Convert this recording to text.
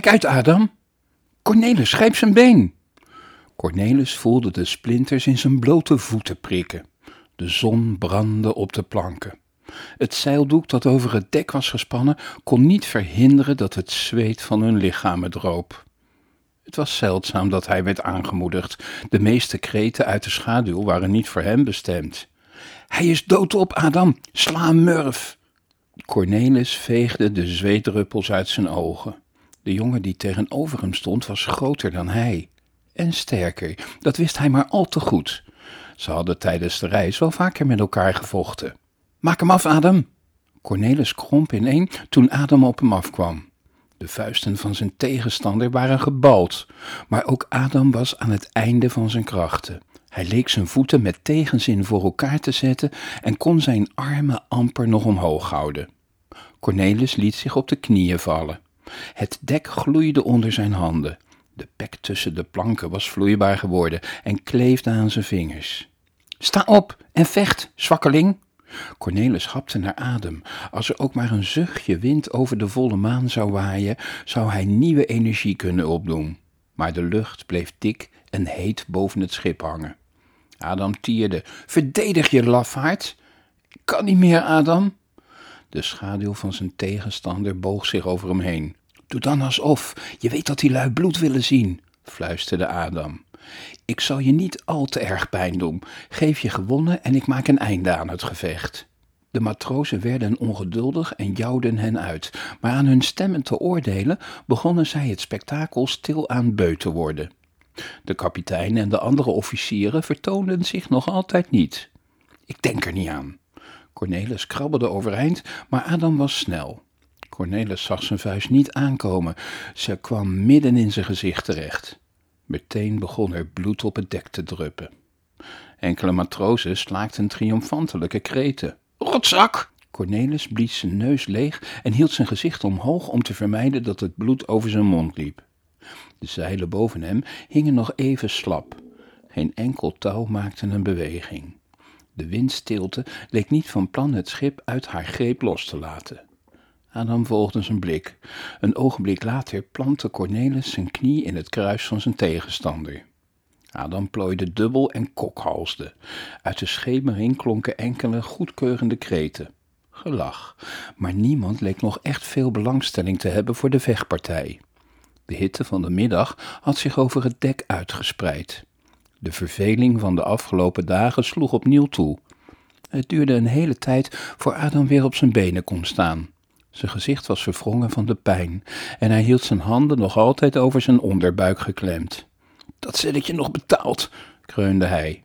Kijk uit, Adam. Cornelis, grijp zijn been. Cornelis voelde de splinters in zijn blote voeten prikken. De zon brandde op de planken. Het zeildoek dat over het dek was gespannen kon niet verhinderen dat het zweet van hun lichamen droop. Het was zeldzaam dat hij werd aangemoedigd. De meeste kreten uit de schaduw waren niet voor hem bestemd. Hij is doodop, Adam. Sla een murf. Cornelis veegde de zweetdruppels uit zijn ogen. De jongen die tegenover hem stond was groter dan hij. En sterker, dat wist hij maar al te goed. Ze hadden tijdens de reis wel vaker met elkaar gevochten. Maak hem af, Adam. Cornelis kromp ineen toen Adam op hem afkwam. De vuisten van zijn tegenstander waren gebald, maar ook Adam was aan het einde van zijn krachten. Hij leek zijn voeten met tegenzin voor elkaar te zetten en kon zijn armen amper nog omhoog houden. Cornelis liet zich op de knieën vallen. Het dek gloeide onder zijn handen. De pek tussen de planken was vloeibaar geworden en kleefde aan zijn vingers. Sta op en vecht, zwakkeling! Cornelis hapte naar adem. Als er ook maar een zuchtje wind over de volle maan zou waaien, zou hij nieuwe energie kunnen opdoen. Maar de lucht bleef dik en heet boven het schip hangen. Adam tierde. Verdedig je, lafaard! Kan niet meer, Adam. De schaduw van zijn tegenstander boog zich over hem heen. Doe dan alsof. Je weet dat die lui bloed willen zien, fluisterde Adam. Ik zal je niet al te erg pijn doen. Geef je gewonnen en ik maak een einde aan het gevecht. De matrozen werden ongeduldig en jouwden hen uit, maar aan hun stemmen te oordelen begonnen zij het spektakel stilaan beu te worden. De kapitein en de andere officieren vertoonden zich nog altijd niet. Ik denk er niet aan. Cornelis krabbelde overeind, maar Adam was snel. Cornelis zag zijn vuist niet aankomen. Ze kwam midden in zijn gezicht terecht. Meteen begon er bloed op het dek te druppen. Enkele matrozen slaakten triomfantelijke kreten. Rotzak! Cornelis blies zijn neus leeg en hield zijn gezicht omhoog om te vermijden dat het bloed over zijn mond liep. De zeilen boven hem hingen nog even slap. Geen enkel touw maakte een beweging. De windstilte leek niet van plan het schip uit haar greep los te laten. Adam volgde zijn blik. Een ogenblik later plantte Cornelis zijn knie in het kruis van zijn tegenstander. Adam plooide dubbel en kokhalsde. Uit de schemering klonken enkele goedkeurende kreten. Gelach, maar niemand leek nog echt veel belangstelling te hebben voor de vechtpartij. De hitte van de middag had zich over het dek uitgespreid. De verveling van de afgelopen dagen sloeg opnieuw toe. Het duurde een hele tijd voor Adam weer op zijn benen kon staan. Zijn gezicht was verwrongen van de pijn en hij hield zijn handen nog altijd over zijn onderbuik geklemd. Dat zet ik je nog betaald, kreunde hij.